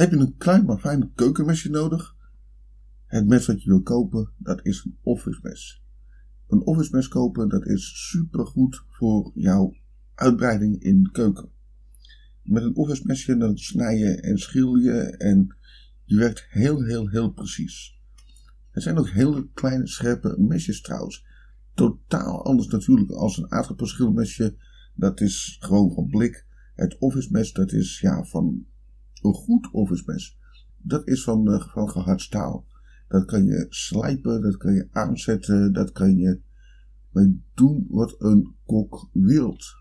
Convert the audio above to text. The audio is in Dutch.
Heb je een klein maar fijn keukenmesje nodig? Het mes wat je wil kopen, dat is een office mes. Een office mes kopen, dat is supergoed voor jouw uitbreiding in de keuken. Met een office mesje dan snij je en schil je en je werkt heel, heel, heel precies. Het zijn ook hele kleine, scherpe mesjes trouwens. Totaal anders natuurlijk als een aardappelschilmesje. Dat is gewoon van blik. Het office mes, dat is ja van een goed office mes. Dat is van, uh, van gehard staal. Dat kan je slijpen, dat kan je aanzetten, dat kan je doen wat een kok wilt.